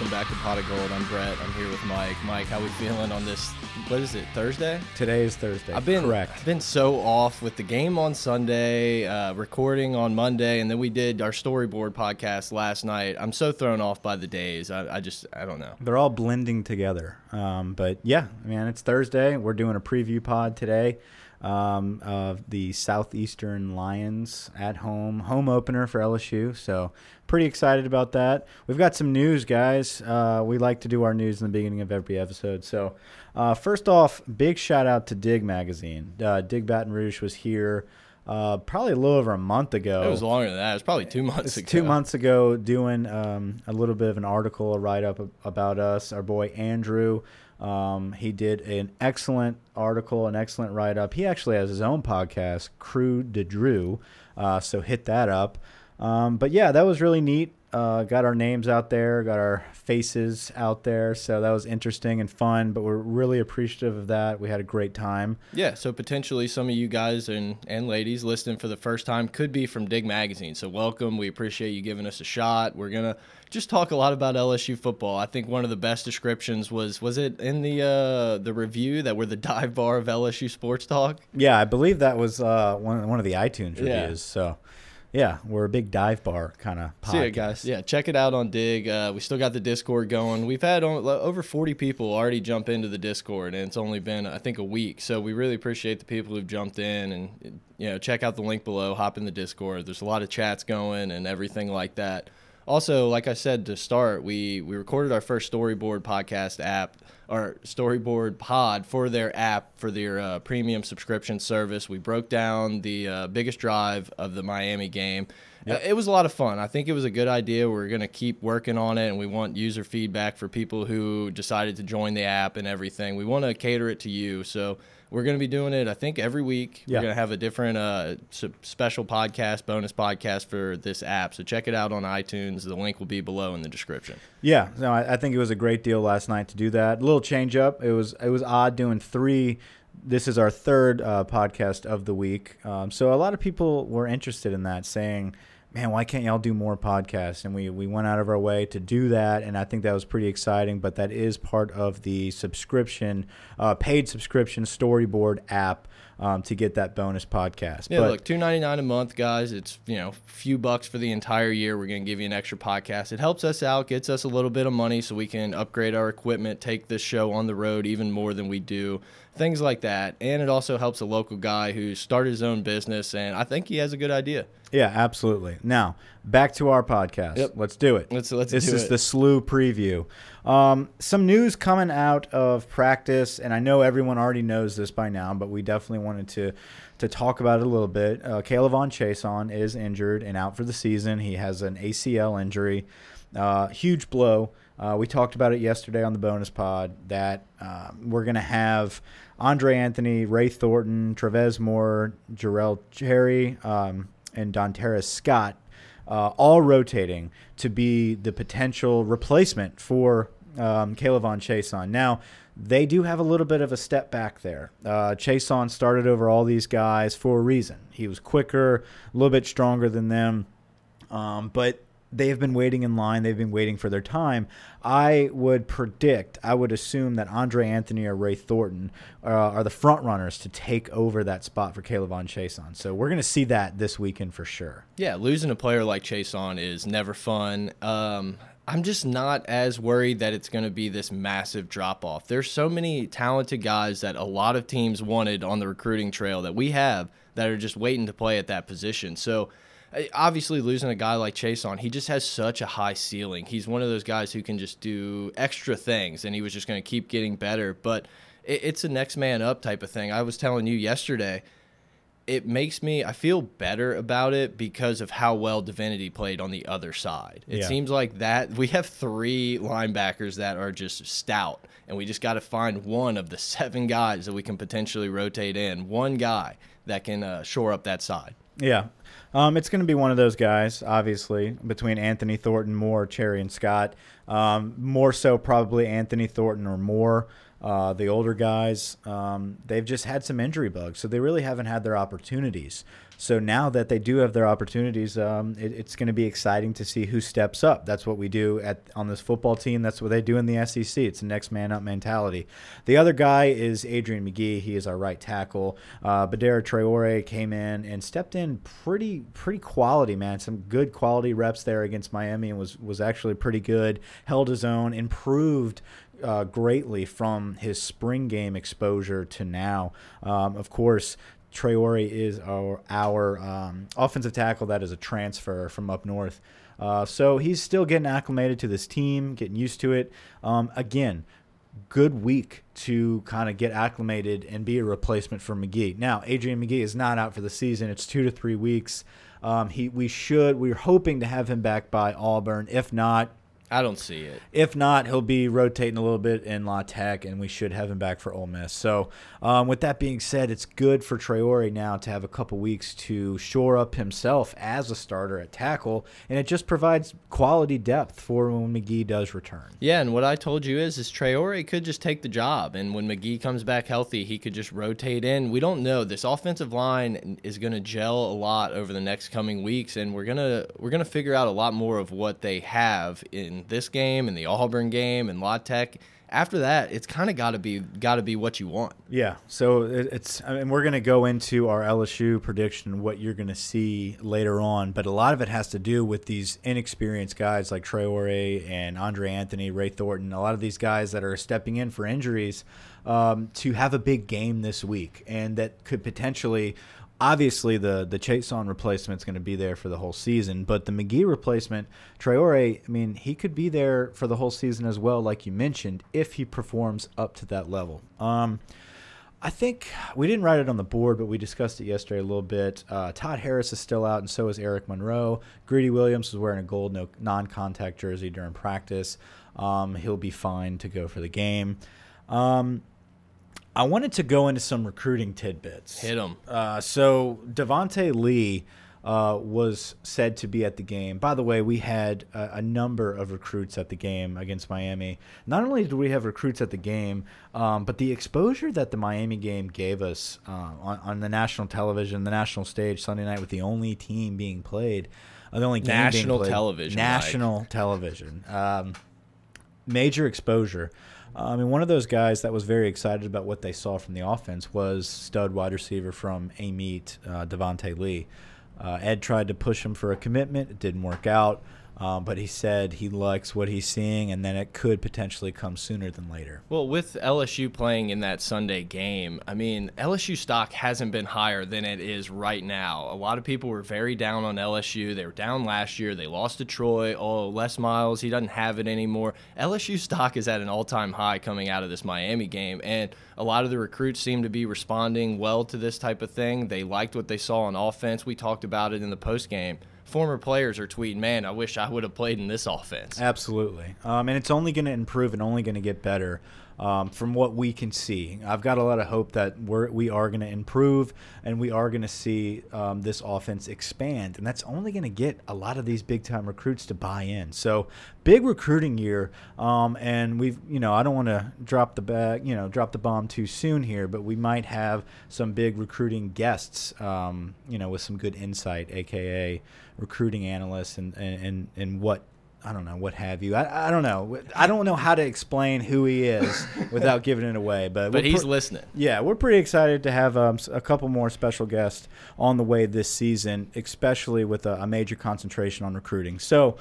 Welcome back to Pot of Gold. I'm Brett. I'm here with Mike. Mike, how we feeling on this? What is it? Thursday? Today is Thursday. I've been correct. I've been so off with the game on Sunday, uh, recording on Monday, and then we did our storyboard podcast last night. I'm so thrown off by the days. I, I just I don't know. They're all blending together. Um, but yeah, man, it's Thursday. We're doing a preview pod today um, of the Southeastern Lions at home, home opener for LSU. So pretty excited about that. We've got some news, guys. Uh, we like to do our news in the beginning of every episode. So uh, first off, big shout out to Dig Magazine. Uh, Dig Baton Rouge was here. Uh, probably a little over a month ago. It was longer than that. It was probably two months ago. two months ago doing um, a little bit of an article, a write up about us. Our boy Andrew, um, he did an excellent article, an excellent write up. He actually has his own podcast, Crew de Drew, uh, so hit that up. Um, but yeah, that was really neat. Uh, got our names out there, got our faces out there, so that was interesting and fun. But we're really appreciative of that. We had a great time. Yeah, so potentially some of you guys and, and ladies listening for the first time could be from Dig Magazine. So welcome. We appreciate you giving us a shot. We're gonna just talk a lot about LSU football. I think one of the best descriptions was was it in the uh, the review that we're the dive bar of LSU sports talk. Yeah, I believe that was uh, one one of the iTunes reviews. Yeah. So, yeah, we're a big dive bar kind of podcast. See ya, guys. Yeah, check it out on Dig. Uh, we still got the Discord going. We've had over 40 people already jump into the Discord, and it's only been, I think, a week. So we really appreciate the people who've jumped in and, you know, check out the link below, hop in the Discord. There's a lot of chats going and everything like that. Also, like I said to start, we, we recorded our first storyboard podcast app, or storyboard pod for their app for their uh, premium subscription service. We broke down the uh, biggest drive of the Miami game. Uh, It was a lot of fun. I think it was a good idea. We're going to keep working on it, and we want user feedback for people who decided to join the app and everything. We want to cater it to you. So we're going to be doing it, I think, every week. Yeah. We're going to have a different uh, special podcast, bonus podcast for this app. So check it out on iTunes. The link will be below in the description. Yeah, no, I, I think it was a great deal last night to do that. A little change up. It was it was odd doing three. This is our third uh, podcast of the week, um, so a lot of people were interested in that, saying, "Man, why can't y'all do more podcasts?" And we we went out of our way to do that, and I think that was pretty exciting. But that is part of the subscription, uh, paid subscription storyboard app um, to get that bonus podcast. Yeah, but look, two ninety nine a month, guys. It's you know, few bucks for the entire year. We're gonna give you an extra podcast. It helps us out, gets us a little bit of money, so we can upgrade our equipment, take this show on the road even more than we do, things like that. And it also helps a local guy who started his own business, and I think he has a good idea. Yeah, absolutely. Now back to our podcast. Yep. Let's do it. Let's- let's this is it. the slew preview. Um, some news coming out of practice, and I know everyone already knows this by now, but we definitely wanted to to talk about it a little bit. Uh, K'Lavon Chaisson is injured and out for the season. He has an ACL injury, uh, huge blow. Uh, we talked about it yesterday on the bonus pod that um, we're going to have Andre Anthony, Ray Thornton, Travez Moore, Jarell Cherry, um, and Donterra Scott uh, all rotating to be the potential replacement for um, K'Lavon Chaisson. Now, they do have a little bit of a step back there. Uh, started over all these guys for a reason. He was quicker, a little bit stronger than them, um, but they have been waiting in line. They've been waiting for their time. I would predict, I would assume that Andre Anthony or Ray Thornton uh, are the front runners to take over that spot for K'Lavon Chaisson. So we're going to see that this weekend for sure. Yeah, losing a player like Chaisson is never fun. Um, I'm just not as worried that it's going to be this massive drop off. There's so many talented guys that a lot of teams wanted on the recruiting trail that we have that are just waiting to play at that position. So obviously losing a guy like Chaisson, he just has such a high ceiling. He's one of those guys who can just do extra things and he was just going to keep getting better. But it, it's a next man up type of thing. I was telling you yesterday it makes me I feel better about it because of how well Divinity played on the other side. It Yeah. seems like that we have three linebackers that are just stout and we just got to find one of the seven guys that we can potentially rotate in. One guy that can uh, shore up that side. Yeah. Um, it's going to be one of those guys, obviously, between Anthony Thornton, Moore, Cherry, and Scott. Um, more so, probably Anthony Thornton or Moore. Uh, the older guys, um, they've just had some injury bugs, so they really haven't had their opportunities. So now that they do have their opportunities, um, it, it's going to be exciting to see who steps up. That's what we do at on this football team. That's what they do in the SEC. It's a next man up mentality. The other guy is Adrian Magee. He is our right tackle. Uh, Badara Traore came in and stepped in pretty pretty quality, man. Some good quality reps there against Miami and was was actually pretty good. Held his own, improved uh, greatly from his spring game exposure to now. Um, of course, Traore is our, our um, offensive tackle that is a transfer from up north. Uh, so he's still getting acclimated to this team, getting used to it. Um, again, good week to kind of get acclimated and be a replacement for Magee. Now, Adrian Magee is not out for the season. It's two to three weeks. Um, he we should we're hoping to have him back by Auburn. If not, I don't see it. if not, he'll be rotating a little bit in La Tech, and we should have him back for Ole Miss. So, um, with that being said, it's good for Traore now to have a couple weeks to shore up himself as a starter at tackle, and it just provides quality depth for when Magee does return. Yeah, and what I told you is, is Traore could just take the job, and when Magee comes back healthy, he could just rotate in. We don't know. This offensive line is going to gel a lot over the next coming weeks, and we're gonna we're gonna figure out a lot more of what they have in this game, and the Auburn game, and La Tech. After that, it's kind of got to be got to be what you want. Yeah, so it, it's I mean we're going to go into our LSU prediction what you're going to see later on, but a lot of it has to do with these inexperienced guys like Traore and Andre Anthony, Ray Thornton, a lot of these guys that are stepping in for injuries um, to have a big game this week, and that could potentially. Obviously, the the Chaisson replacement is going to be there for the whole season, but the Magee replacement, Traore, I mean, he could be there for the whole season as well, like you mentioned, if he performs up to that level. Um, I think we didn't write it on the board, but we discussed it yesterday a little bit. Uh, Todd Harris is still out, and so is Eric Monroe. Greedy Williams is wearing a gold no, non-contact jersey during practice. Um, he'll be fine to go for the game. Um, I wanted to go into some recruiting tidbits. Hit 'em. Uh, so Devonta Lee uh, was said to be at the game. By the way, we had a, a number of recruits at the game against Miami. Not only did we have recruits at the game, um, but the exposure that the Miami game gave us uh, on, on the national television, the national stage, Sunday night, with the only team being played, uh, the only game being National played- television, national television. Um, major exposure. Uh, I mean, one of those guys that was very excited about what they saw from the offense was stud wide receiver from Amite, uh, Devonta Lee. Uh, Ed tried to push him for a commitment. It didn't work out. Um, but he said he likes what he's seeing, and then it could potentially come sooner than later. Well, with LSU playing in that Sunday game, I mean, LSU stock hasn't been higher than it is right now. A lot of people were very down on LSU. They were down last year. They lost to Troy. Oh, Les Miles, he doesn't have it anymore. LSU stock is at an all time high coming out of this Miami game. And a lot of the recruits seem to be responding well to this type of thing. They liked what they saw on offense. We talked about it in the post game. Former players are tweeting, man, I wish I would have played in this offense. Absolutely. Um, and it's only going to improve and only going to get better um, from what we can see. I've got a lot of hope that we're, we are going to improve and we are going to see um, this offense expand. And that's only going to get a lot of these big time recruits to buy in. So, big recruiting year. Um, and we've, you know, I don't want to drop the bag, you know, drop the bomb too soon here, but we might have some big recruiting guests, um, you know, with some good insight, AKA recruiting analysts and, and, and, and what I don't know what have you. I, I don't know. I don't know how to explain who he is without giving it away. But But he's listening. yeah, we're pretty excited to have um, a couple more special guests on the way this season, especially with a, a major concentration on recruiting. So,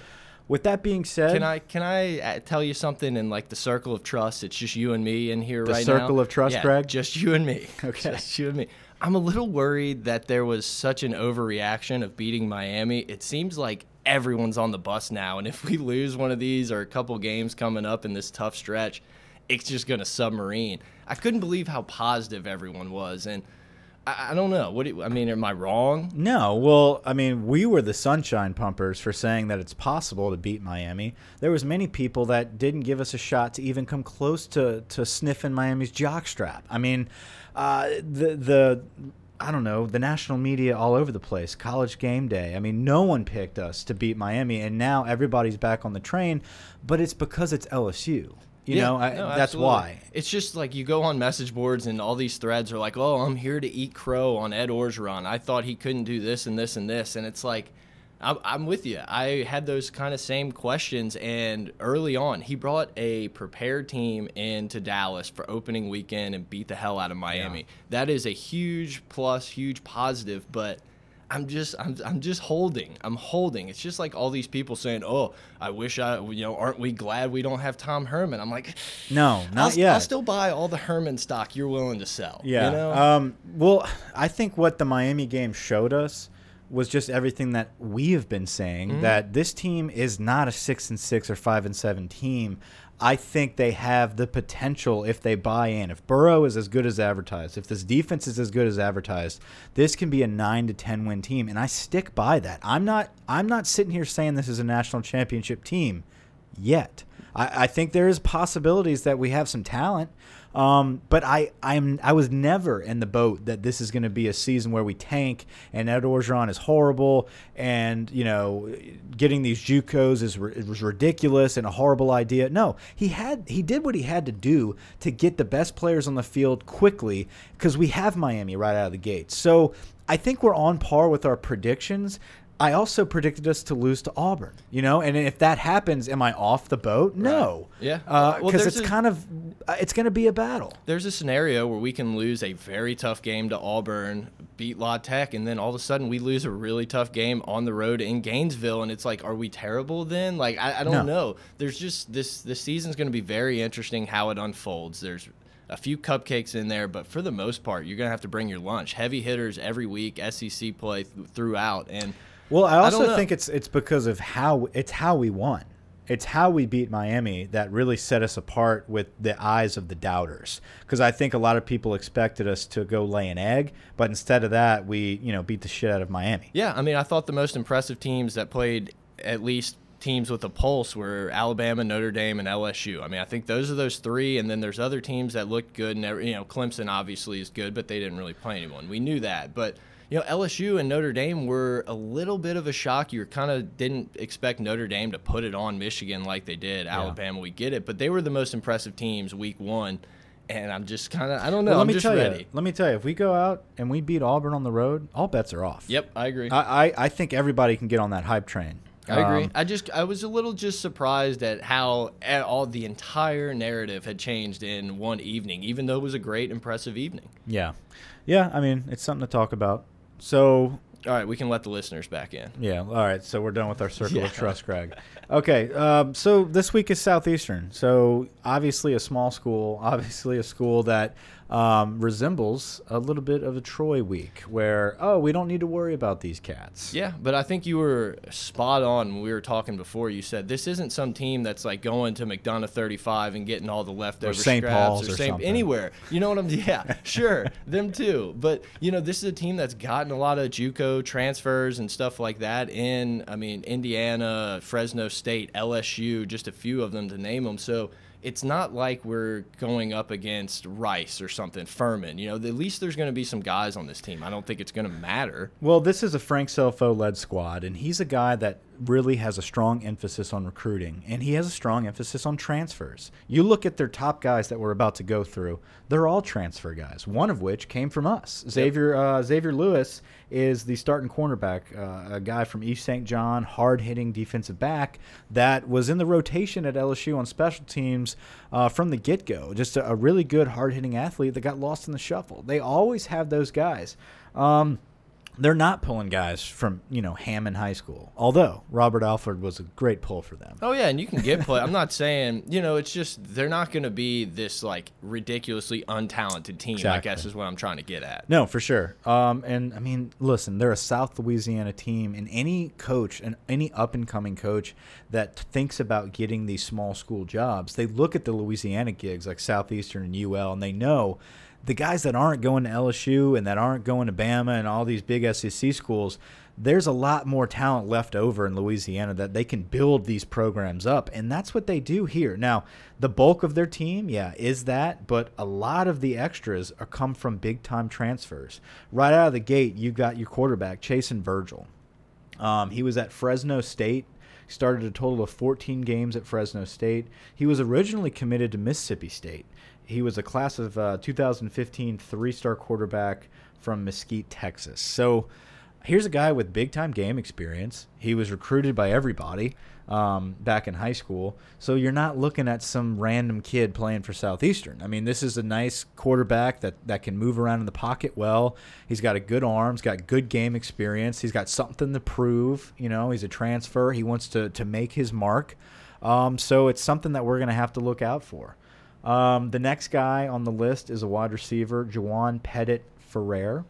with that being said, Can I can I uh, tell you something in like the circle of trust? It's just you and me in here The right now. The circle of trust, Yeah, Greg? Just you and me. Okay. Just you and me. I'm a little worried that there was such an overreaction of beating Miami. It seems like everyone's on the bus now, and if we lose one of these or a couple games coming up in this tough stretch, it's just going to submarine. I couldn't believe how positive everyone was. And I, don't know. What do you, I mean, am I wrong? No, well, I mean, we were the sunshine pumpers for saying that it's possible to beat Miami. There was many people that didn't give us a shot to even come close to to sniffing Miami's jockstrap. I mean, uh, the the I don't know, the national media all over the place, college game day. I mean, no one picked us to beat Miami, and now everybody's back on the train, but it's because it's LSU. You Yeah, know, I, no, that's absolutely. why. It's just like you go on message boards and all these threads are like, "Oh, I'm here to eat crow on Ed Orgeron. I thought he couldn't do this and this and this," and it's like, I'm, I'm with you. I had those kind of same questions, and early on, he brought a prepared team into Dallas for opening weekend and beat the hell out of Miami. That is a huge plus, huge positive, but. I'm just I'm, I'm just holding. I'm holding. It's just like all these people saying, "Oh, I wish I, you know, aren't we glad we don't have Tom Herman?" I'm like, No, not I'll, yet. I'll still buy all the Herman stock you're willing to sell. Yeah. You know? Um, well, I think what the Miami game showed us was just everything that we have been saying Mm-hmm. that this team is not a six and six or five and seven team. I think they have the potential if they buy in. If Burrow is as good as advertised, if this defense is as good as advertised, this can be a nine to ten win team, and I stick by that. I'm not. I'm not sitting here saying this is a national championship team yet. I, I think there is possibilities that we have some talent. Um, but I, I'm, I was never in the boat that this is going to be a season where we tank and Ed Orgeron is horrible and you know getting these JUCOs is was ridiculous and a horrible idea. No, he had he did what he had to do to get the best players on the field quickly because we have Miami right out of the gate. So I think we're on par with our predictions. I also predicted us to lose to Auburn, you know, and if that happens, am I off the boat? No, Yeah. because Well, it's a- kind of uh, it's going to be a battle. There's a scenario where we can lose a very tough game to Auburn, beat La Tech, and then all of a sudden we lose a really tough game on the road in Gainesville, and it's like, are we terrible then? Like, I, I don't No. know. There's just this this season's going to be very interesting how it unfolds. There's a few cupcakes in there, but for the most part, you're going to have to bring your lunch. Heavy hitters every week, SEC play th throughout, and Well, I also know. think it's it's because of how it's how we won. It's how we beat Miami that really set us apart with the eyes of the doubters. Because I think a lot of people expected us to go lay an egg, but instead of that, we you know beat the shit out of Miami. Yeah, I mean, I thought the most impressive teams that played at least teams with a pulse were Alabama, Notre Dame, and LSU. I mean, I think those are those three, and then there's other teams that looked good. And every- you know, Clemson obviously is good, but they didn't really play anyone. We knew that, but you know, LSU and Notre Dame were a little bit of a shock. You kind of didn't expect Notre Dame to put it on Michigan like they did. Alabama, we get it, but they were the most impressive teams week one. And I'm just kind of, I don't know, Well, let I'm me tell ready. you. Let me tell you. If we go out and we beat Auburn on the road, all bets are off. Yep, I agree. I I, I think everybody can get on that hype train. I agree. Um, I just I was a little just surprised at how at all the entire narrative had changed in one evening, even though it was a great, impressive evening. yeah, yeah. I mean, it's something to talk about. So All right, we can let the listeners back in. Yeah. All right. So we're done with our circle Yeah. of trust, Greg. Okay. Um, so this week is Southeastern. So obviously a small school, obviously a school that um, resembles a little bit of a Troy week, where oh we don't need to worry about these cats. Yeah, but I think you were spot on when we were talking before. You said this isn't some team that's like going to McDonough 35 and getting all the leftover St. scraps Paul's or St. something. anywhere. You know what I'm? Yeah, sure, them too. But you know, this is a team that's gotten a lot of JUCO transfers and stuff like that. In I mean, Indiana, Fresno State, LSU, just a few of them to name them. So. It's not like we're going up against Rice or something, Furman. You know, at least there's going to be some guys on this team. I don't think it's going to matter. Well, this is a Frank Scelfo led squad, and he's a guy that really has a strong emphasis on recruiting, and he has a strong emphasis on transfers. You look at their top guys that we're about to go through; they're all transfer guys. One of which came from us. Xavier uh, Xavier Lewis is the starting cornerback, uh, a guy from East St. John, hard hitting defensive back that was in the rotation at LSU on special teams uh, from the get go. Just a, a really good hard hitting athlete that got lost in the shuffle. They always have those guys. Um, they're not pulling guys from you know Hammond High School. Although Robert Alford was a great pull for them. Oh yeah, and you can get play. I'm not saying you know it's just they're not going to be this like ridiculously untalented team. Exactly. I guess is what I'm trying to get at. No, for sure. Um, and I mean, listen, they're a South Louisiana team, and any coach and any up and coming coach that thinks about getting these small school jobs, they look at the Louisiana gigs like Southeastern and UL, and they know the guys that aren't going to LSU and that aren't going to Bama and all these big SEC schools, there's a lot more talent left over in Louisiana that they can build these programs up. And that's what they do here. Now, the bulk of their team, yeah, is that, but a lot of the extras are come from big time transfers. Right out of the gate, you got your quarterback, Chason Virgil. Um, he was at Fresno State started a total of 14 games at Fresno State. He was originally committed to Mississippi State. He was a class of uh, 2015 three star quarterback from Mesquite, Texas. So here's a guy with big time game experience. He was recruited by everybody um, back in high school. So you're not looking at some random kid playing for Southeastern. I mean, this is a nice quarterback that, that can move around in the pocket well. He's got a good arm, he's got good game experience, he's got something to prove. You know, he's a transfer, he wants to, to make his mark. Um, so it's something that we're going to have to look out for. Um, the next guy on the list is a wide receiver, Juwan Pettit Ferrer.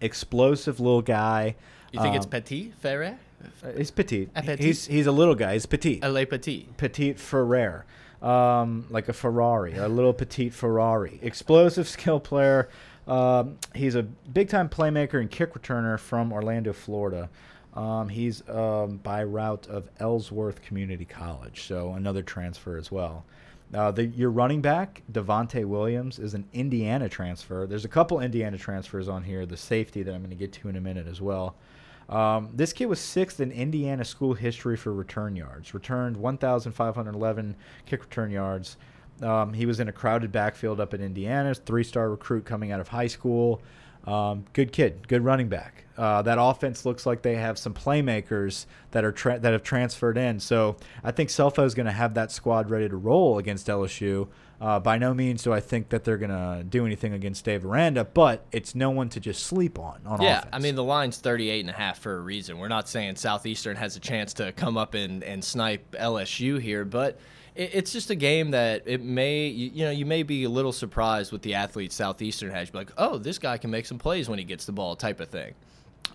Explosive little guy. You think um, it's Petit Ferrer? uh, He's petite. A petite? He's he's a little guy. He's petite. A Le Petit. petite Ferrer, um, like a Ferrari, a little petite Ferrari. Explosive skill player. Um, he's a big time playmaker and kick returner from Orlando, Florida. Um, he's um, by route of Ellsworth Community College, so another transfer as well. Uh, the, your running back, Devonte Williams, is an Indiana transfer. There's a couple Indiana transfers on here. The safety that I'm going to get to in a minute as well. Um, this kid was sixth in Indiana school history for return yards. Returned 1,511 kick return yards. Um, he was in a crowded backfield up in Indiana. Three-star recruit coming out of high school. Um, good kid, good running back. Uh, that offense looks like they have some playmakers that are that have transferred in. So I think Scelfo is going to have that squad ready to roll against LSU. Uh, by no means do I think that they're going to do anything against Dave Aranda, but it's no one to just sleep on on Yeah, offense. I mean the line's 38 and a half for a reason. We're not saying Southeastern has a chance to come up and, and snipe LSU here, but it's just a game that it may you, know you may be a little surprised with the athletes Southeastern has. Like, oh, this guy can make some plays when he gets the ball, type of thing.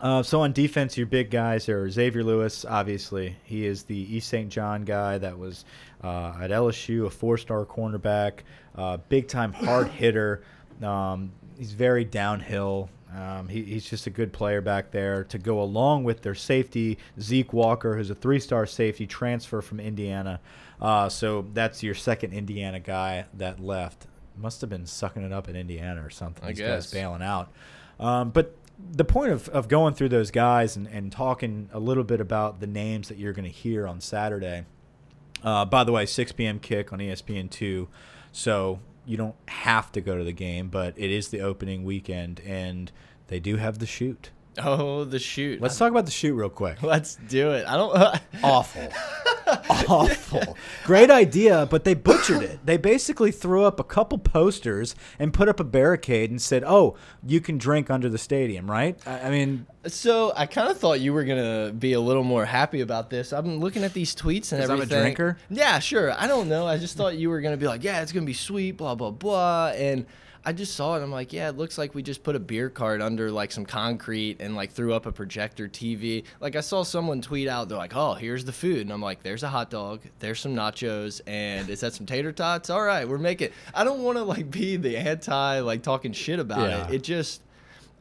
Uh, so on defense, your big guys are Xavier Lewis. Obviously, he is the East St. John guy that was uh, at LSU, a four-star cornerback, uh, big-time hard hitter. Um, he's very downhill. Um, he, he's just a good player back there to go along with their safety Zeke Walker, who's a three-star safety transfer from Indiana. Uh, so that's your second Indiana guy that left. Must have been sucking it up in Indiana or something. I These guess. guys bailing out. Um, but the point of, of going through those guys and, and talking a little bit about the names that you're going to hear on Saturday. Uh, by the way, 6 p.m. kick on E ESPN2. So you don't have to go to the game, but it is the opening weekend, and they do have the shoot. Oh, the shoot. Let's talk about the shoot real quick. Let's do it. I don't. Awful. Awful. Great idea, but they butchered it. They basically threw up a couple posters and put up a barricade and said, "Oh, you can drink under the stadium." Right? I I mean, So I kind of thought you were gonna be a little more happy about this. I've been looking at these tweets and 'Cause I'm a drinker? Yeah, sure. I don't know. I just thought you were gonna be like, yeah, it's gonna be sweet, blah blah blah, and I just saw it. I'm like, yeah, it looks like we just put a beer cart under like some concrete and like threw up a projector TV. Like I saw someone tweet out, they're like, oh, here's the food, and I'm like, there's a hot dog, there's some nachos, and is that some tater tots? All right, we're making. I don't want to like be the anti like talking shit about Yeah. it. It just.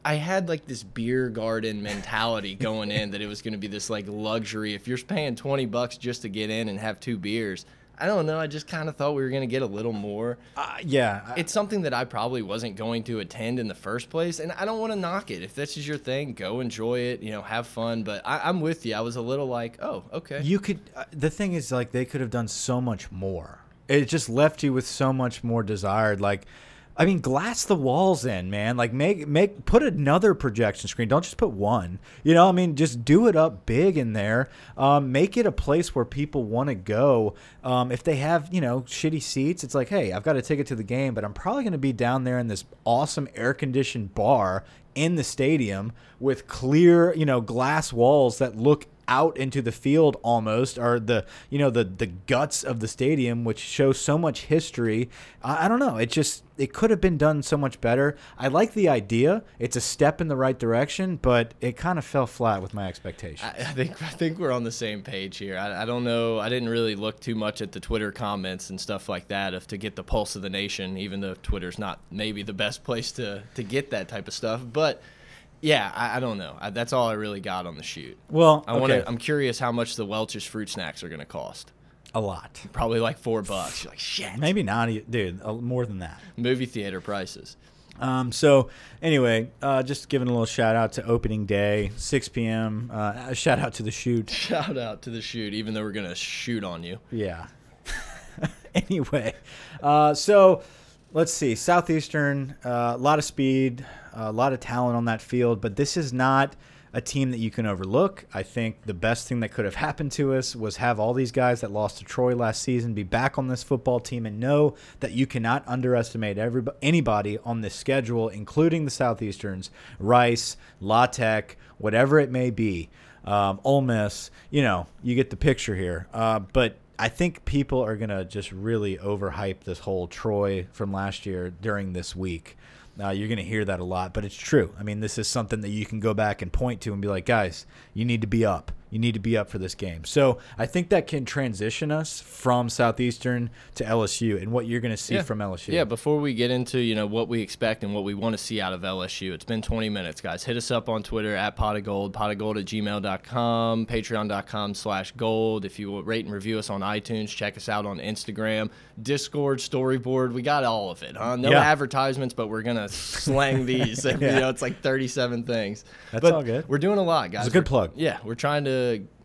I had like this beer garden mentality going in that it was going to be this like luxury. If you're paying 20 bucks just to get in and have two beers, I don't know. I just kind of thought we were going to get a little more. uh, yeah. I- It's something that I probably wasn't going to attend in the first place, and I don't want to knock it. If this is your thing, go enjoy it. You know, have fun. But I, I'm with you. I was a little like, oh, okay. You could. Uh, the thing is, like, they could have done so much more. It just left you with so much more desired. Like, I mean, glass the walls in, man. Like, make make put another projection screen. Don't just put one. You know, I mean, just do it up big in there. Um, make it a place where people want to go. Um, if they have, you know, shitty seats, it's like, hey, I've got a ticket to the game, but I'm probably going to be down there in this awesome air conditioned bar in the stadium with clear, you know, glass walls that look out into the field almost or the you know the the guts of the stadium which shows so much history. I, I, don't know. It just it could have been done so much better. I like the idea. It's a step in the right direction but it kind of fell flat with my expectations. I, I think i think we're on the same page here. I, I don't know. I didn't really look too much at the twitter comments and stuff like that if to get the pulse of the nation even though twitter's not maybe the best place to to get that type of stuff. But yeah, I, I don't know. I, that's all I really got on the shoot. Well, I okay. want to. I'm curious how much the Welch's fruit snacks are going to cost. A lot. Probably like four bucks. You're like shit. Maybe not, dude. More than that. Movie theater prices. Um, so anyway, uh, just giving a little shout out to opening day, 6 p.m. Uh, shout out to the shoot. Shout out to the shoot, even though we're gonna shoot on you. Yeah. anyway, uh, so let's see. Southeastern, uh, a lot of speed, a lot of talent on that field, but this is not a team that you can overlook. I think the best thing that could have happened to us was have all these guys that lost to Troy last season be back on this football team and know that you cannot underestimate everybody, anybody on this schedule, including the Southeasterns, Rice, La Tech, whatever it may be, um, Ole Miss. You know, you get the picture here. Uh, but I think people are going to just really overhype this whole Troy from last year during this week. Uh, you're going to hear that a lot, but it's true. I mean, this is something that you can go back and point to and be like, guys, you need to be up. You need to be up for this game. So I think that can transition us from Southeastern to LSU and what you're going to see yeah. from LSU. Yeah, before we get into you know what we expect and what we want to see out of LSU, it's been 20 minutes, guys. Hit us up on Twitter at pot of gold, pot of gold at gmail.com, patreon.com slash gold. If you rate and review us on iTunes, check us out on Instagram, Discord, Storyboard. We got all of it, huh? No yeah. advertisements, but we're going to slang these. yeah. You know, it's like 37 things. That's but all good. We're doing a lot, guys. It's a good we're, plug. Yeah, we're trying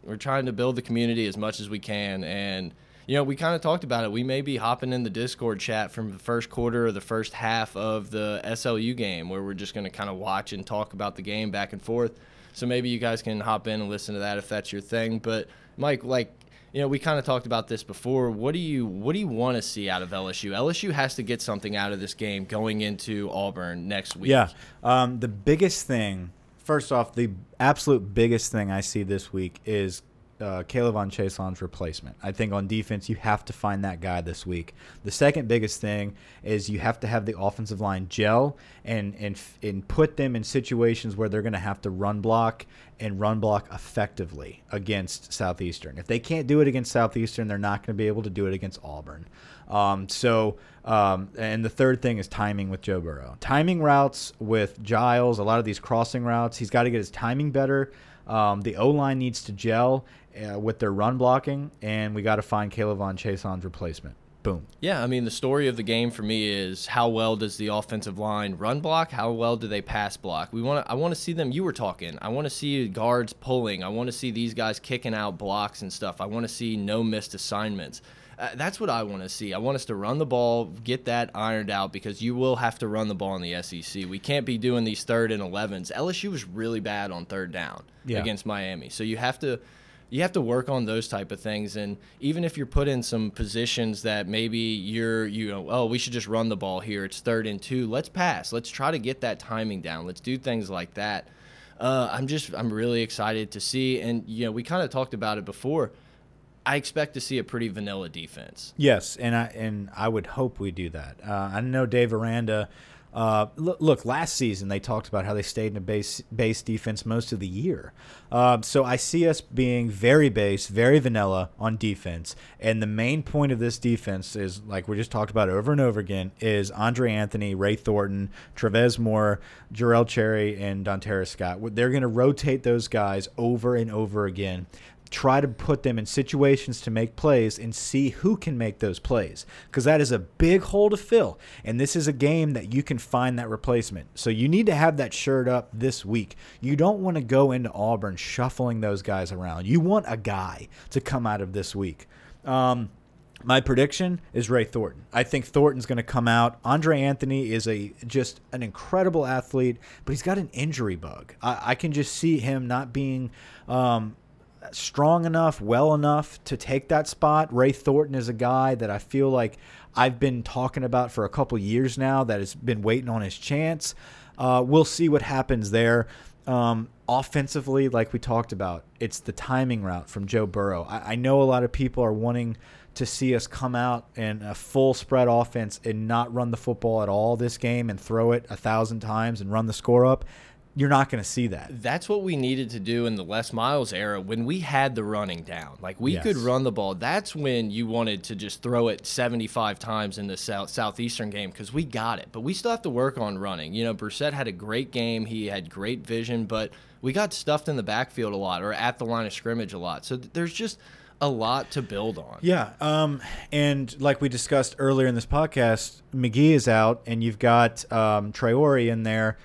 we're trying to build the community as much as we can and you know, we kind of talked about it. We may be hopping in the Discord chat from the first quarter or the first half of the SLU game where we're just going to kind of watch and talk about the game back and forth. So maybe you guys can hop in and listen to that if that's your thing. But Mike, like, you know, we kind of talked about this before. What do you what do you want to see out of LSU? LSU has to get something out of this game going into Auburn next week. Yeah. Um, the biggest thing first off, the absolute biggest thing I see this week is uh, K'Lavon Chaisson's replacement. I think on defense, you have to find that guy this week. The second biggest thing is you have to have the offensive line gel and and and put them in situations where they're going to have to run block and run block effectively against Southeastern. If they can't do it against Southeastern, they're not going to be able to do it against Auburn. Um, so, um, and the third thing is timing with Joe Burrow. Timing routes with Giles, a lot of these crossing routes, he's got to get his timing better. Um, the O line needs to gel uh, with their run blocking, and we got to find K'Lavon Chaisson's replacement. Boom. Yeah, I mean the story of the game for me is how well does the offensive line run block? How well do they pass block? We want I want to see them. You were talking. I want to see guards pulling. I want to see these guys kicking out blocks and stuff. I want to see no missed assignments. Uh, that's what I want to see. I want us to run the ball, get that ironed out because you will have to run the ball in the SEC. We can't be doing these third and 11s. LSU was really bad on third down yeah. against Miami. So you have to you have to work on those type of things and even if you're put in some positions that maybe you're you know oh we should just run the ball here it's third and two let's pass let's try to get that timing down let's do things like that uh, i'm just i'm really excited to see and you know we kind of talked about it before I expect to see a pretty vanilla defense. Yes, and I and I would hope we do that. Uh, I know Dave Aranda uh, look, last season they talked about how they stayed in a base base defense most of the year. Uh, so I see us being very base, very vanilla on defense. And the main point of this defense is, like we just talked about over and over again, is Andre Anthony, Ray Thornton, Travez Moore, Jarell Cherry, and Dontaris Scott. They're going to rotate those guys over and over again try to put them in situations to make plays and see who can make those plays because that is a big hole to fill and this is a game that you can find that replacement so you need to have that shirt up this week you don't want to go into auburn shuffling those guys around you want a guy to come out of this week um, my prediction is Ray Thornton. I think Thornton's going to come out. Andre Anthony is a just an incredible athlete, but he's got an injury bug. I, I can just see him not being um, strong enough, well enough to take that spot. Ray Thornton is a guy that I feel like I've been talking about for a couple years now that has been waiting on his chance. Uh, we'll see what happens there. Um, offensively, like we talked about, it's the timing route from Joe Burrow. I, I know a lot of people are wanting to see us come out in a full spread offense and not run the football at all this game and throw it a thousand times and run the score up you're not going to see that. That's what we needed to do in the Les Miles era when we had the running down. Like we yes. could run the ball. That's when you wanted to just throw it 75 times in the south southeastern game because we got it. But we still have to work on running. You know, Brossette had a great game. He had great vision, but we got stuffed in the backfield a lot or at the line of scrimmage a lot. So there's just a lot to build on. Yeah, um, and like we discussed earlier in this podcast, Magee is out, and you've got um, Traore in there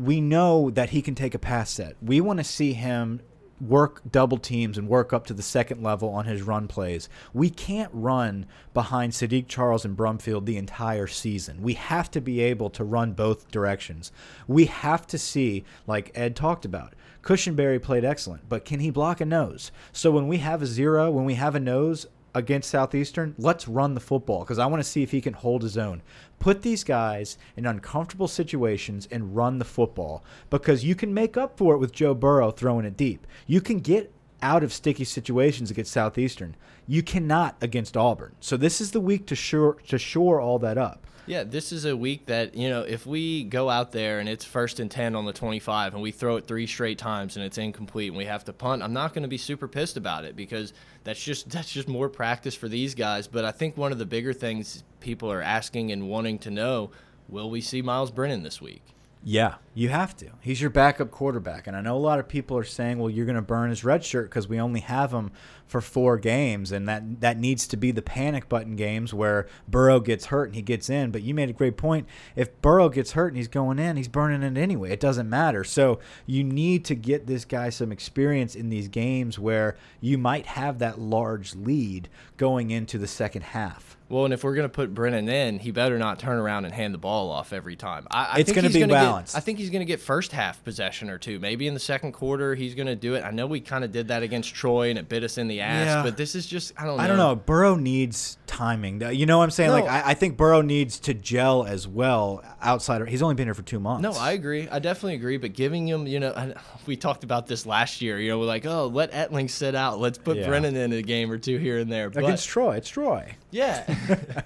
we know that he can take a pass set. We want to see him work double teams and work up to the second level on his run plays. We can't run behind Saahdiq Charles and Brumfield the entire season. We have to be able to run both directions. We have to see, like Ed talked about, Cushenberry played excellent, but can he block a nose? So when we have a zero, when we have a nose, against Southeastern, let's run the football because I want to see if he can hold his own. Put these guys in uncomfortable situations and run the football because you can make up for it with Joe Burrow throwing it deep. You can get out of sticky situations against Southeastern. You cannot against Auburn. So this is the week to shore to shore all that up. Yeah, this is a week that, you know, if we go out there and it's first and 10 on the 25 and we throw it three straight times and it's incomplete and we have to punt, I'm not going to be super pissed about it because that's just that's just more practice for these guys, but I think one of the bigger things people are asking and wanting to know, will we see Myles Brennan this week? Yeah, you have to. He's your backup quarterback, and I know a lot of people are saying, "Well, you're going to burn his red shirt because we only have him for four games," and that that needs to be the panic button games where Burrow gets hurt and he gets in. But you made a great point. If Burrow gets hurt and he's going in, he's burning it anyway. It doesn't matter. So you need to get this guy some experience in these games where you might have that large lead going into the second half. Well, and if we're going to put Brennan in, he better not turn around and hand the ball off every time. I, I it's going to be gonna balanced. Get, I think he's going to get first half possession or two. Maybe in the second quarter, he's going to do it. I know we kind of did that against Troy and it bit us in the ass, yeah. but this is just, I don't know. I don't know. Burrow needs timing. You know what I'm saying? No. Like, I, I, think Burrow needs to gel as well outside. Of, he's only been here for two months. No, I agree. I definitely agree. But giving him, you know, we talked about this last year. You know, we're like, oh, let Etling sit out. Let's put yeah. Brennan in a game or two here and there. But, against Troy. It's Troy. Yeah.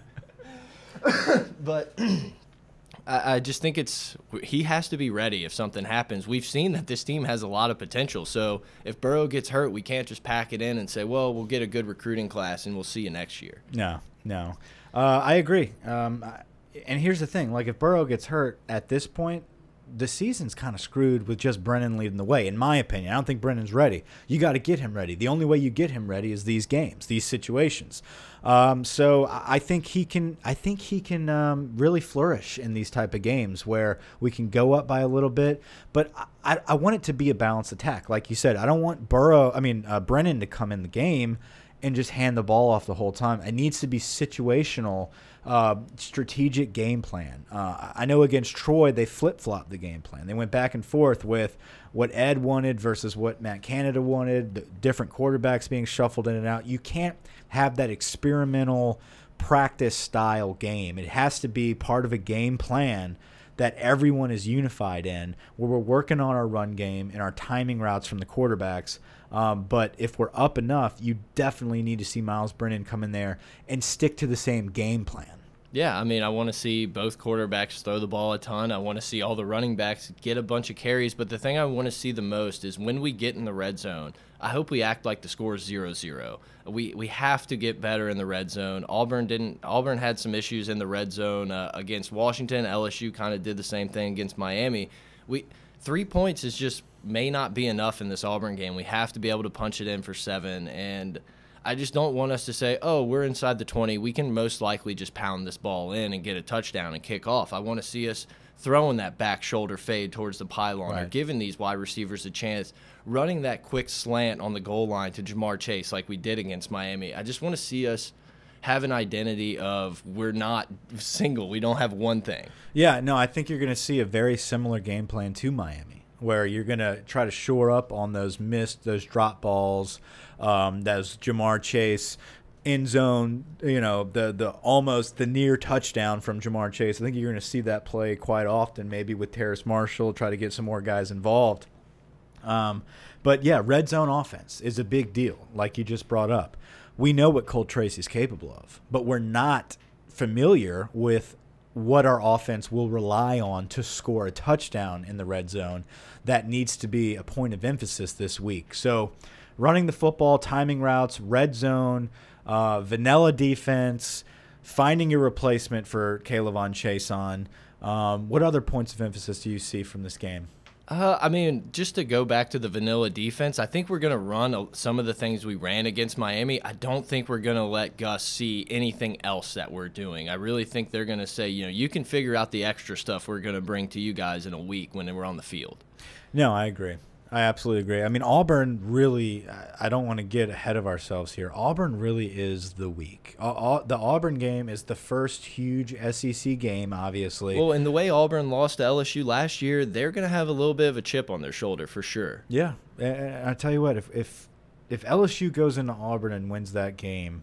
but I, just think it's he has to be ready if something happens. We've seen that this team has a lot of potential. So if Burrow gets hurt, we can't just pack it in and say, "Well, we'll get a good recruiting class and we'll see you next year." No, no, uh, I agree. Um, and here's the thing: like if Burrow gets hurt at this point, the season's kind of screwed with just Brennan leading the way, in my opinion. I don't think Brennan's ready. You got to get him ready. The only way you get him ready is these games, these situations. Um, so I think he can. I think he can um, really flourish in these type of games where we can go up by a little bit. But I, I want it to be a balanced attack, like you said. I don't want Burrow. I mean uh, Brennan to come in the game and just hand the ball off the whole time. It needs to be situational uh, strategic game plan. Uh, I know against Troy, they flip flopped the game plan. They went back and forth with what Ed wanted versus what Matt Canada wanted, the different quarterbacks being shuffled in and out. You can't have that experimental practice style game. It has to be part of a game plan that everyone is unified in, where we're working on our run game and our timing routes from the quarterbacks. Um, but if we're up enough, you definitely need to see Myles Brennan come in there and stick to the same game plan. Yeah, I mean, I want to see both quarterbacks throw the ball a ton. I want to see all the running backs get a bunch of carries. But the thing I want to see the most is when we get in the red zone, I hope we act like the score is 0 0. We, we have to get better in the red zone. Auburn didn't. Auburn had some issues in the red zone uh, against Washington. LSU kind of did the same thing against Miami. We three points is just may not be enough in this Auburn game. We have to be able to punch it in for seven and I just don't want us to say, oh, we're inside the 20. We can most likely just pound this ball in and get a touchdown and kick off. I want to see us throwing that back shoulder fade towards the pylon right. or giving these wide receivers a chance, running that quick slant on the goal line to Ja'Marr Chase like we did against Miami. I just want to see us have an identity of we're not single. We don't have one thing. Yeah, no, I think you're going to see a very similar game plan to Miami where you're going to try to shore up on those missed, those drop balls, um, those Ja'Marr Chase end zone, you know, the the almost the near touchdown from Ja'Marr Chase. I think you're going to see that play quite often, maybe with Terrace Marshall, try to get some more guys involved. Um, but yeah, red zone offense is a big deal, like you just brought up. We know what Cole Tracy's capable of, but we're not familiar with what our offense will rely on to score a touchdown in the red zone. That needs to be a point of emphasis this week. So, running the football, timing routes, red zone, uh, vanilla defense, finding your replacement for K'Lavon Chaisson. Um, what other points of emphasis do you see from this game? Uh, I mean, just to go back to the vanilla defense, I think we're going to run some of the things we ran against Miami. I don't think we're going to let Gus see anything else that we're doing. I really think they're going to say, you know, you can figure out the extra stuff we're going to bring to you guys in a week when we're on the field. No, I agree. I absolutely agree. I mean, Auburn really, I don't want to get ahead of ourselves here. Auburn really is the week. The Auburn game is the first huge SEC game, obviously. Well, and the way Auburn lost to LSU last year, they're going to have a little bit of a chip on their shoulder for sure. Yeah. And I tell you what, if, if, if LSU goes into Auburn and wins that game,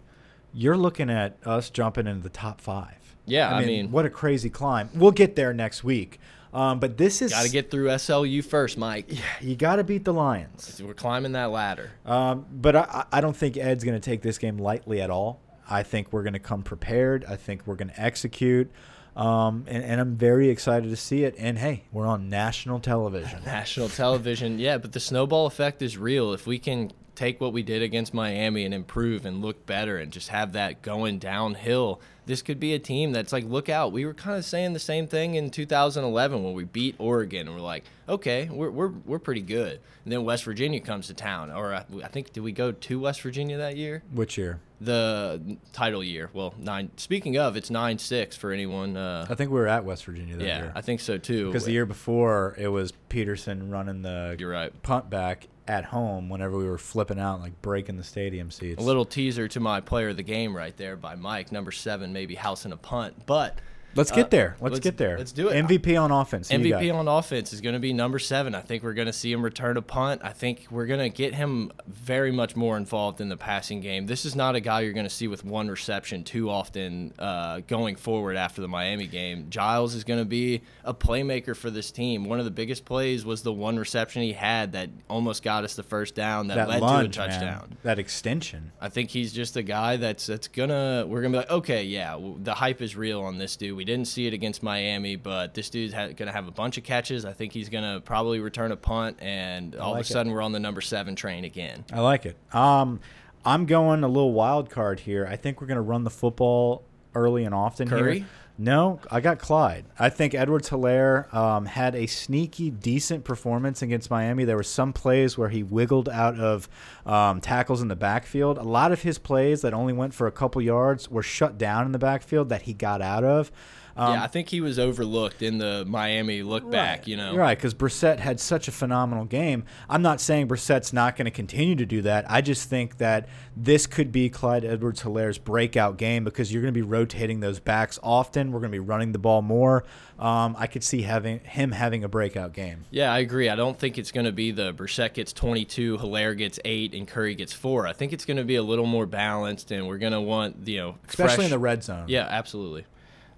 you're looking at us jumping into the top five. Yeah, I mean, I mean what a crazy climb. We'll get there next week. Um, but this is got to get through SLU first, Mike. Yeah, you got to beat the Lions. We're climbing that ladder. Um, but I, I don't think Ed's going to take this game lightly at all. I think we're going to come prepared. I think we're going to execute. Um, and, and, I'm very excited to see it. And hey, we're on national television. national television, yeah. But the snowball effect is real. If we can take what we did against Miami and improve and look better and just have that going downhill, this could be a team that's like, look out. We were kind of saying the same thing in 2011 when we beat Oregon, and we're like, okay, we're, we're, we're pretty good. And then West Virginia comes to town, or I, I think did we go to West Virginia that year? Which year? The title year. Well, nine. Speaking of, it's nine six for anyone. Uh, I think we were at West Virginia that yeah, year. I think so too. Because the year before it was Peterson running the You're right. punt back at home whenever we were flipping out like breaking the stadium seats. A little teaser to my player of the game right there by Mike, number seven, maybe house housing a punt, but Let's get uh, there. Let's, let's, get there. Let's do it. MVP on offense. MVP on offense is going to be number seven. I think we're going to see him return a punt. I think we're going to get him very much more involved in the passing game. This is not a guy you're going to see with one reception too often uh, going forward after the Miami game. Giles is going to be a playmaker for this team. One of the biggest plays was the one reception he had that almost got us the first down that, that led lunge, to a touchdown. Man. That extension. I think he's just a guy that's that's gonna. We're gonna be like, okay, yeah, the hype is real on this dude we didn't see it against Miami, but this dude's going to have a bunch of catches. I think he's going to probably return a punt, and all like of a sudden it. we're on the number seven train again. I like it. Um, I'm going a little wild card here. I think we're going to run the football early and often Curry? here. No, I got Clyde. I think Edwards Helaire um, had a sneaky, decent performance against Miami. There were some plays where he wiggled out of um, tackles in the backfield. A lot of his plays that only went for a couple yards were shut down in the backfield that he got out of. Um, yeah, I think he was overlooked in the Miami look right, back. You know, right? Because Brossette had such a phenomenal game. I'm not saying Brossette's not going to continue to do that. I just think that this could be Clyde Edwards-Helaire's breakout game because you're going to be rotating those backs often. We're going to be running the ball more. Um, I could see having him having a breakout game. Yeah, I agree. I don't think it's going to be the Brossette gets 22, Helaire gets eight, and Curry gets four. I think it's going to be a little more balanced, and we're going to want you know, especially fresh, in the red zone. Yeah, absolutely.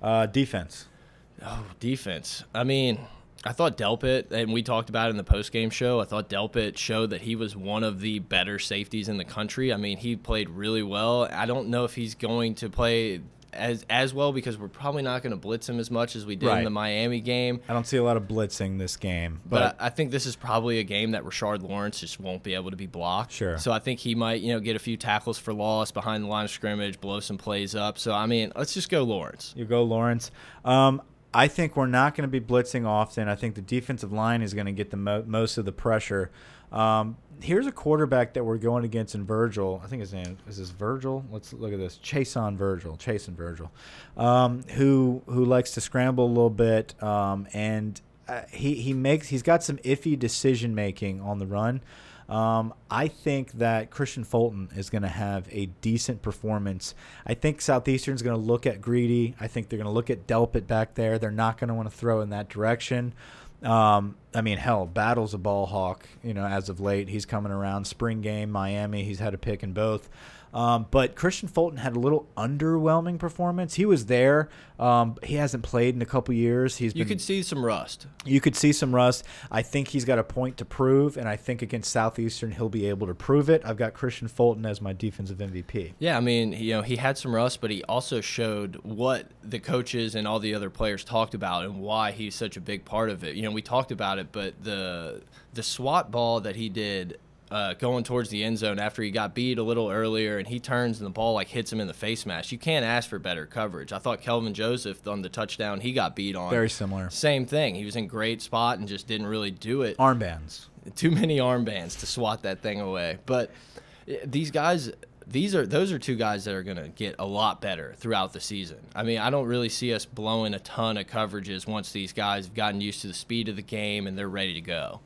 Uh, defense. Oh, defense. I mean, I thought Delpit, and we talked about it in the post game show. I thought Delpit showed that he was one of the better safeties in the country. I mean, he played really well. I don't know if he's going to play as as well because we're probably not going to blitz him as much as we did right. in the Miami game. I don't see a lot of blitzing this game, but, but I, I, think this is probably a game that Rashard Lawrence just won't be able to be blocked. Sure. So I think he might you know get a few tackles for loss behind the line of scrimmage, blow some plays up. So I mean, let's just go Lawrence. You go Lawrence. Um, I think we're not going to be blitzing often. I think the defensive line is going to get the mo most of the pressure. Um, here's a quarterback that we're going against in Virgil. I think his name is this Virgil. Let's look at this. Chason Virgil, Chason Virgil, um, who who likes to scramble a little bit, um, and uh, he he makes he's got some iffy decision making on the run. Um, I think that Kristian Fulton is going to have a decent performance. I think Southeastern's going to look at Greedy. I think they're going to look at Delpit back there. They're not going to want to throw in that direction. Um, I mean, hell, Battle's a ball hawk. You know, as of late, he's coming around. Spring game, Miami, he's had a pick in both. Um, but Kristian Fulton had a little underwhelming performance. He was there. Um, he hasn't played in a couple years. He's you been, could see some rust. You could see some rust. I think he's got a point to prove, and I think against Southeastern he'll be able to prove it. I've got Kristian Fulton as my defensive MVP. Yeah, I mean, you know, he had some rust, but he also showed what the coaches and all the other players talked about and why he's such a big part of it. You know, we talked about it, but the the SWAT ball that he did uh, going towards the end zone after he got beat a little earlier and he turns and the ball like hits him in the face mask. You can't ask for better coverage. I thought Kelvin Joseph on the touchdown he got beat on. Very similar. Same thing. He was in great spot and just didn't really do it. Armbands. Too many armbands to swat that thing away. But eh, these guys these are those are two guys that are going to get a lot better throughout the season. I mean, I don't really see us blowing a ton of coverages once these guys have gotten used to the speed of the game and they're ready to go.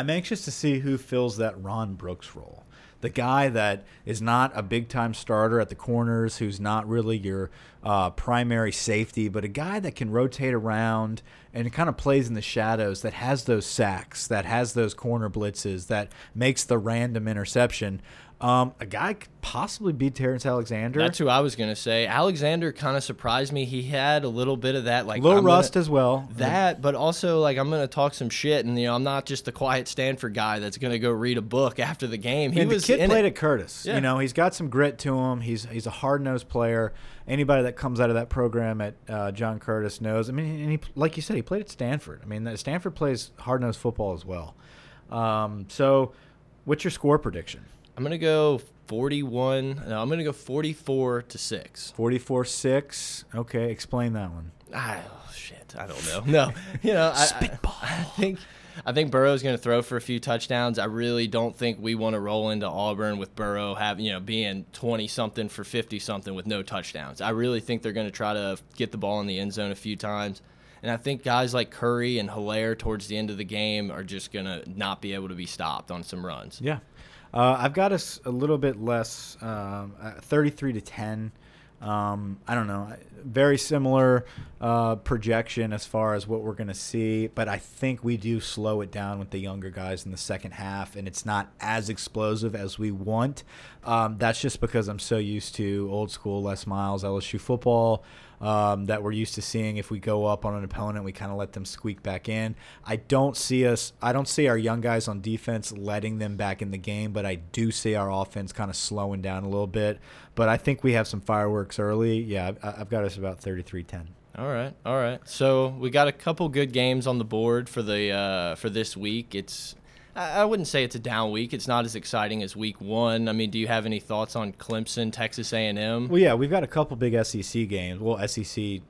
I'm anxious to see who fills that Ron Brooks role. The guy that is not a big time starter at the corners, who's not really your uh, primary safety, but a guy that can rotate around and kind of plays in the shadows, that has those sacks, that has those corner blitzes, that makes the random interception. Um, a guy could possibly be Terrence Alexander. That's who I was gonna say. Alexander kind of surprised me. He had a little bit of that, like little rust gonna, as well. That, but also like I'm gonna talk some shit, and you know I'm not just the quiet Stanford guy that's gonna go read a book after the game. He and was the kid played it. at Curtis. Yeah. You know he's got some grit to him. He's he's a hard nosed player. Anybody that comes out of that program at uh, John Curtis knows. I mean, and he like you said, he played at Stanford. I mean, Stanford plays hard nosed football as well. Um, so, what's your score prediction? I'm gonna go 41. No, I'm gonna go 44 to six. 44 six. Okay, explain that one. Ah, oh, shit. I don't know. No, you know, I, spitball. I, I think. I think Burrow's going to throw for a few touchdowns. I really don't think we want to roll into Auburn with Burrow having, you know, being 20 something for 50 something with no touchdowns. I really think they're going to try to get the ball in the end zone a few times. And I think guys like Curry and Helaire towards the end of the game are just going to not be able to be stopped on some runs. Yeah. Uh, I've got us a, a little bit less, um, 33 to 10. Um, I don't know, very similar uh, projection as far as what we're going to see, but I think we do slow it down with the younger guys in the second half, and it's not as explosive as we want. Um, that's just because I'm so used to old school Les Miles LSU football um, that we're used to seeing. If we go up on an opponent, we kind of let them squeak back in. I don't see us. I don't see our young guys on defense letting them back in the game, but I do see our offense kind of slowing down a little bit. But I think we have some fireworks early. Yeah, I've got us about 33-10. All right, all right. So we got a couple good games on the board for the uh, for this week. It's I wouldn't say it's a down week. It's not as exciting as week one. I mean, do you have any thoughts on Clemson, Texas A&M? Well, yeah, we've got a couple big SEC games. Well, SEC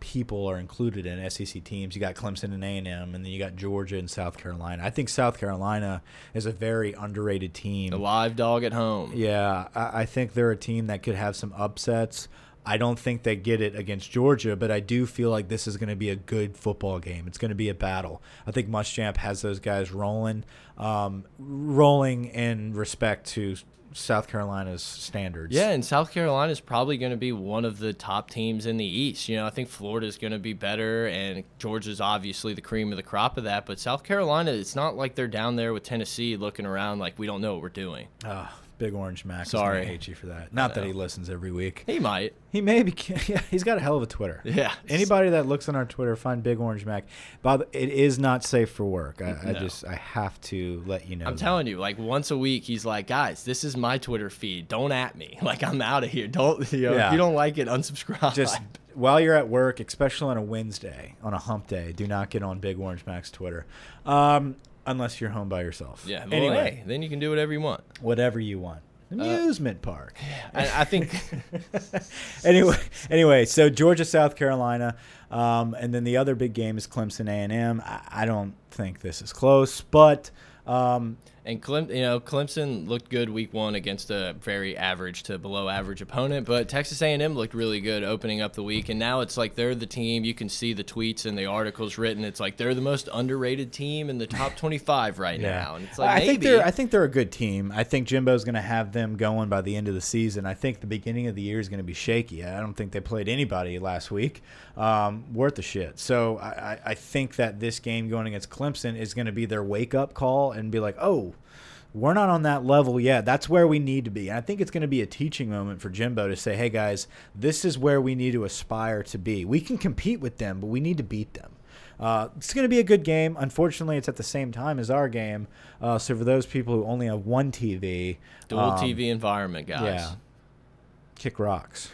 people are included in SEC teams. You got Clemson and A&M, and then you got Georgia and South Carolina. I think South Carolina is a very underrated team. The live dog at home. Yeah, I, I think they're a team that could have some upsets. I don't think they get it against Georgia, but I do feel like this is going to be a good football game. It's going to be a battle. I think Muschamp has those guys rolling, um, rolling in respect to South Carolina's standards. Yeah, and South Carolina is probably going to be one of the top teams in the East. You know, I think Florida is going to be better, and Georgia's obviously the cream of the crop of that. But South Carolina, it's not like they're down there with Tennessee looking around like we don't know what we're doing. Uh, Big Orange Mac. Sorry, I hate you for that. Not that he listens every week. He might. He may be. Yeah, he's got a hell of a Twitter. Yeah. Anybody that looks on our Twitter, find Big Orange Mac. Bob, it is not safe for work. I, no. I just I have to let you know. I'm that. telling you, like once a week, he's like, guys, this is my Twitter feed. Don't at me. Like I'm out of here. Don't you know? Yeah. If you don't like it, unsubscribe. Just while you're at work, especially on a Wednesday, on a hump day, do not get on Big Orange Mac's Twitter. Um, unless you're home by yourself. Yeah. Well, anyway, hey, then you can do whatever you want. Whatever you want. Uh, amusement uh, park. I, I think. anyway, anyway, so Georgia, South Carolina, um, and then the other big game is Clemson A and M. I, I don't think this is close, but Um, And Clem, you know, Clemson looked good week one against a very average to below average opponent, but Texas A&M looked really good opening up the week, and now it's like they're the team. You can see the tweets and the articles written. It's like they're the most underrated team in the top 25 right now, and it's like I maybe think they're I think they're a good team. I think Jimbo's going to have them going by the end of the season. I think the beginning of the year is going to be shaky. I don't think they played anybody last week um, worth the shit. So I, I- I think that this game going against Clemson is going to be their wake up call and be like, oh. We're not on that level yet. That's where we need to be. And I think it's going to be a teaching moment for Jimbo to say, "Hey guys, this is where we need to aspire to be. We can compete with them, but we need to beat them." Uh, it's going to be a good game. Unfortunately, it's at the same time as our game. Uh, so for those people who only have one TV, dual um, TV environment, guys. yeah, kick rocks.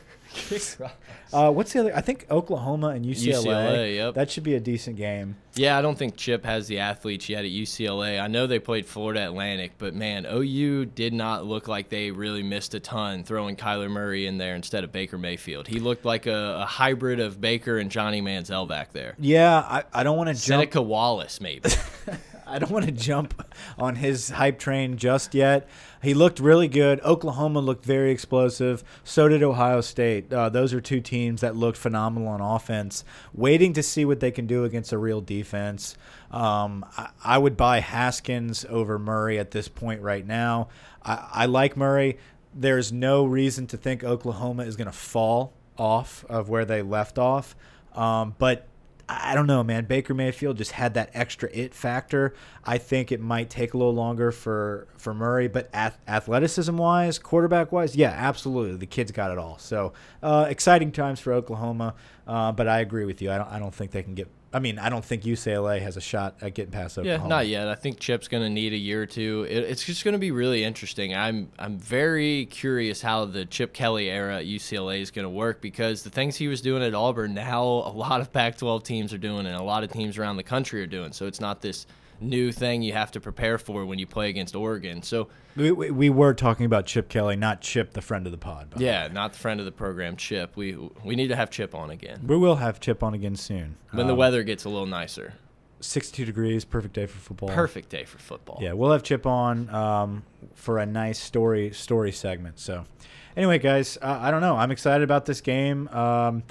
Uh, what's the other? I think Oklahoma and UCLA. UCLA, yep. That should be a decent game. Yeah, I don't think Chip has the athletes yet at UCLA. I know they played Florida Atlantic, but man, OU did not look like they really missed a ton throwing Kyler Murray in there instead of Baker Mayfield. He looked like a, a hybrid of Baker and Johnny Manziel back there. Yeah, I, I don't want to jump. Seneca Wallace, maybe. I don't want to jump on his hype train just yet. He looked really good. Oklahoma looked very explosive. So did Ohio State. Uh, those are two teams that looked phenomenal on offense. Waiting to see what they can do against a real defense. Um, I, I would buy Haskins over Murray at this point right now. I, I like Murray. There's no reason to think Oklahoma is going to fall off of where they left off. Um, but I don't know, man. Baker Mayfield just had that extra it factor. I think it might take a little longer for for Murray, but ath athleticism wise, quarterback wise, yeah, absolutely, the kid's got it all. So uh, exciting times for Oklahoma. Uh, but I agree with you. I don't. I don't think they can get. I mean, I don't think UCLA has a shot at getting past Oklahoma. Yeah, not yet. I think Chip's going to need a year or two. It, it's just going to be really interesting. I'm I'm very curious how the Chip Kelly era at UCLA is going to work because the things he was doing at Auburn now a lot of Pac-12 teams are doing and a lot of teams around the country are doing. So it's not this new thing you have to prepare for when you play against Oregon. So We, we, we were talking about Chip Kelly, not Chip, the friend of the pod. by the way. yeah, not the friend of the program, Chip. We we need to have Chip on again We will have Chip on again soon. when the Um, weather gets a little nicer. 62 degrees, perfect day for football. Perfect day for football. Yeah, we'll have Chip on um, for a nice story story segment. So, anyway, guys, uh, I don't know. I'm excited about this game. Um,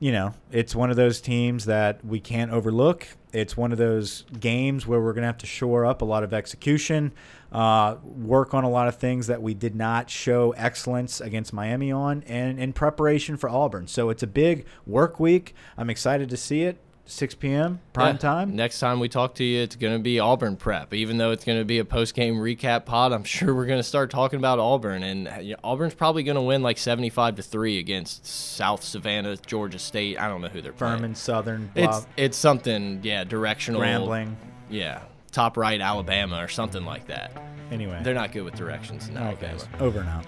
you know, it's one of those teams that we can't overlook. It's one of those games where we're going to have to shore up a lot of execution, uh, work on a lot of things that we did not show excellence against Miami on, and in preparation for Auburn. So it's a big work week. I'm excited to see it. 6 p.m. prime Yeah. time. Next time we talk to you, it's going to be Auburn prep. Even though it's going to be a post game recap pod, I'm sure we're going to start talking about Auburn. And uh, you know, Auburn's probably going to win like 75 to three against South Savannah, Georgia State. I don't know who they're playing. Furman, Southern, blah, It's it's something, yeah, directional. Grambling. Yeah, top right Alabama or something like that. Anyway. They're not good with directions in Alabama. guys. Over and out.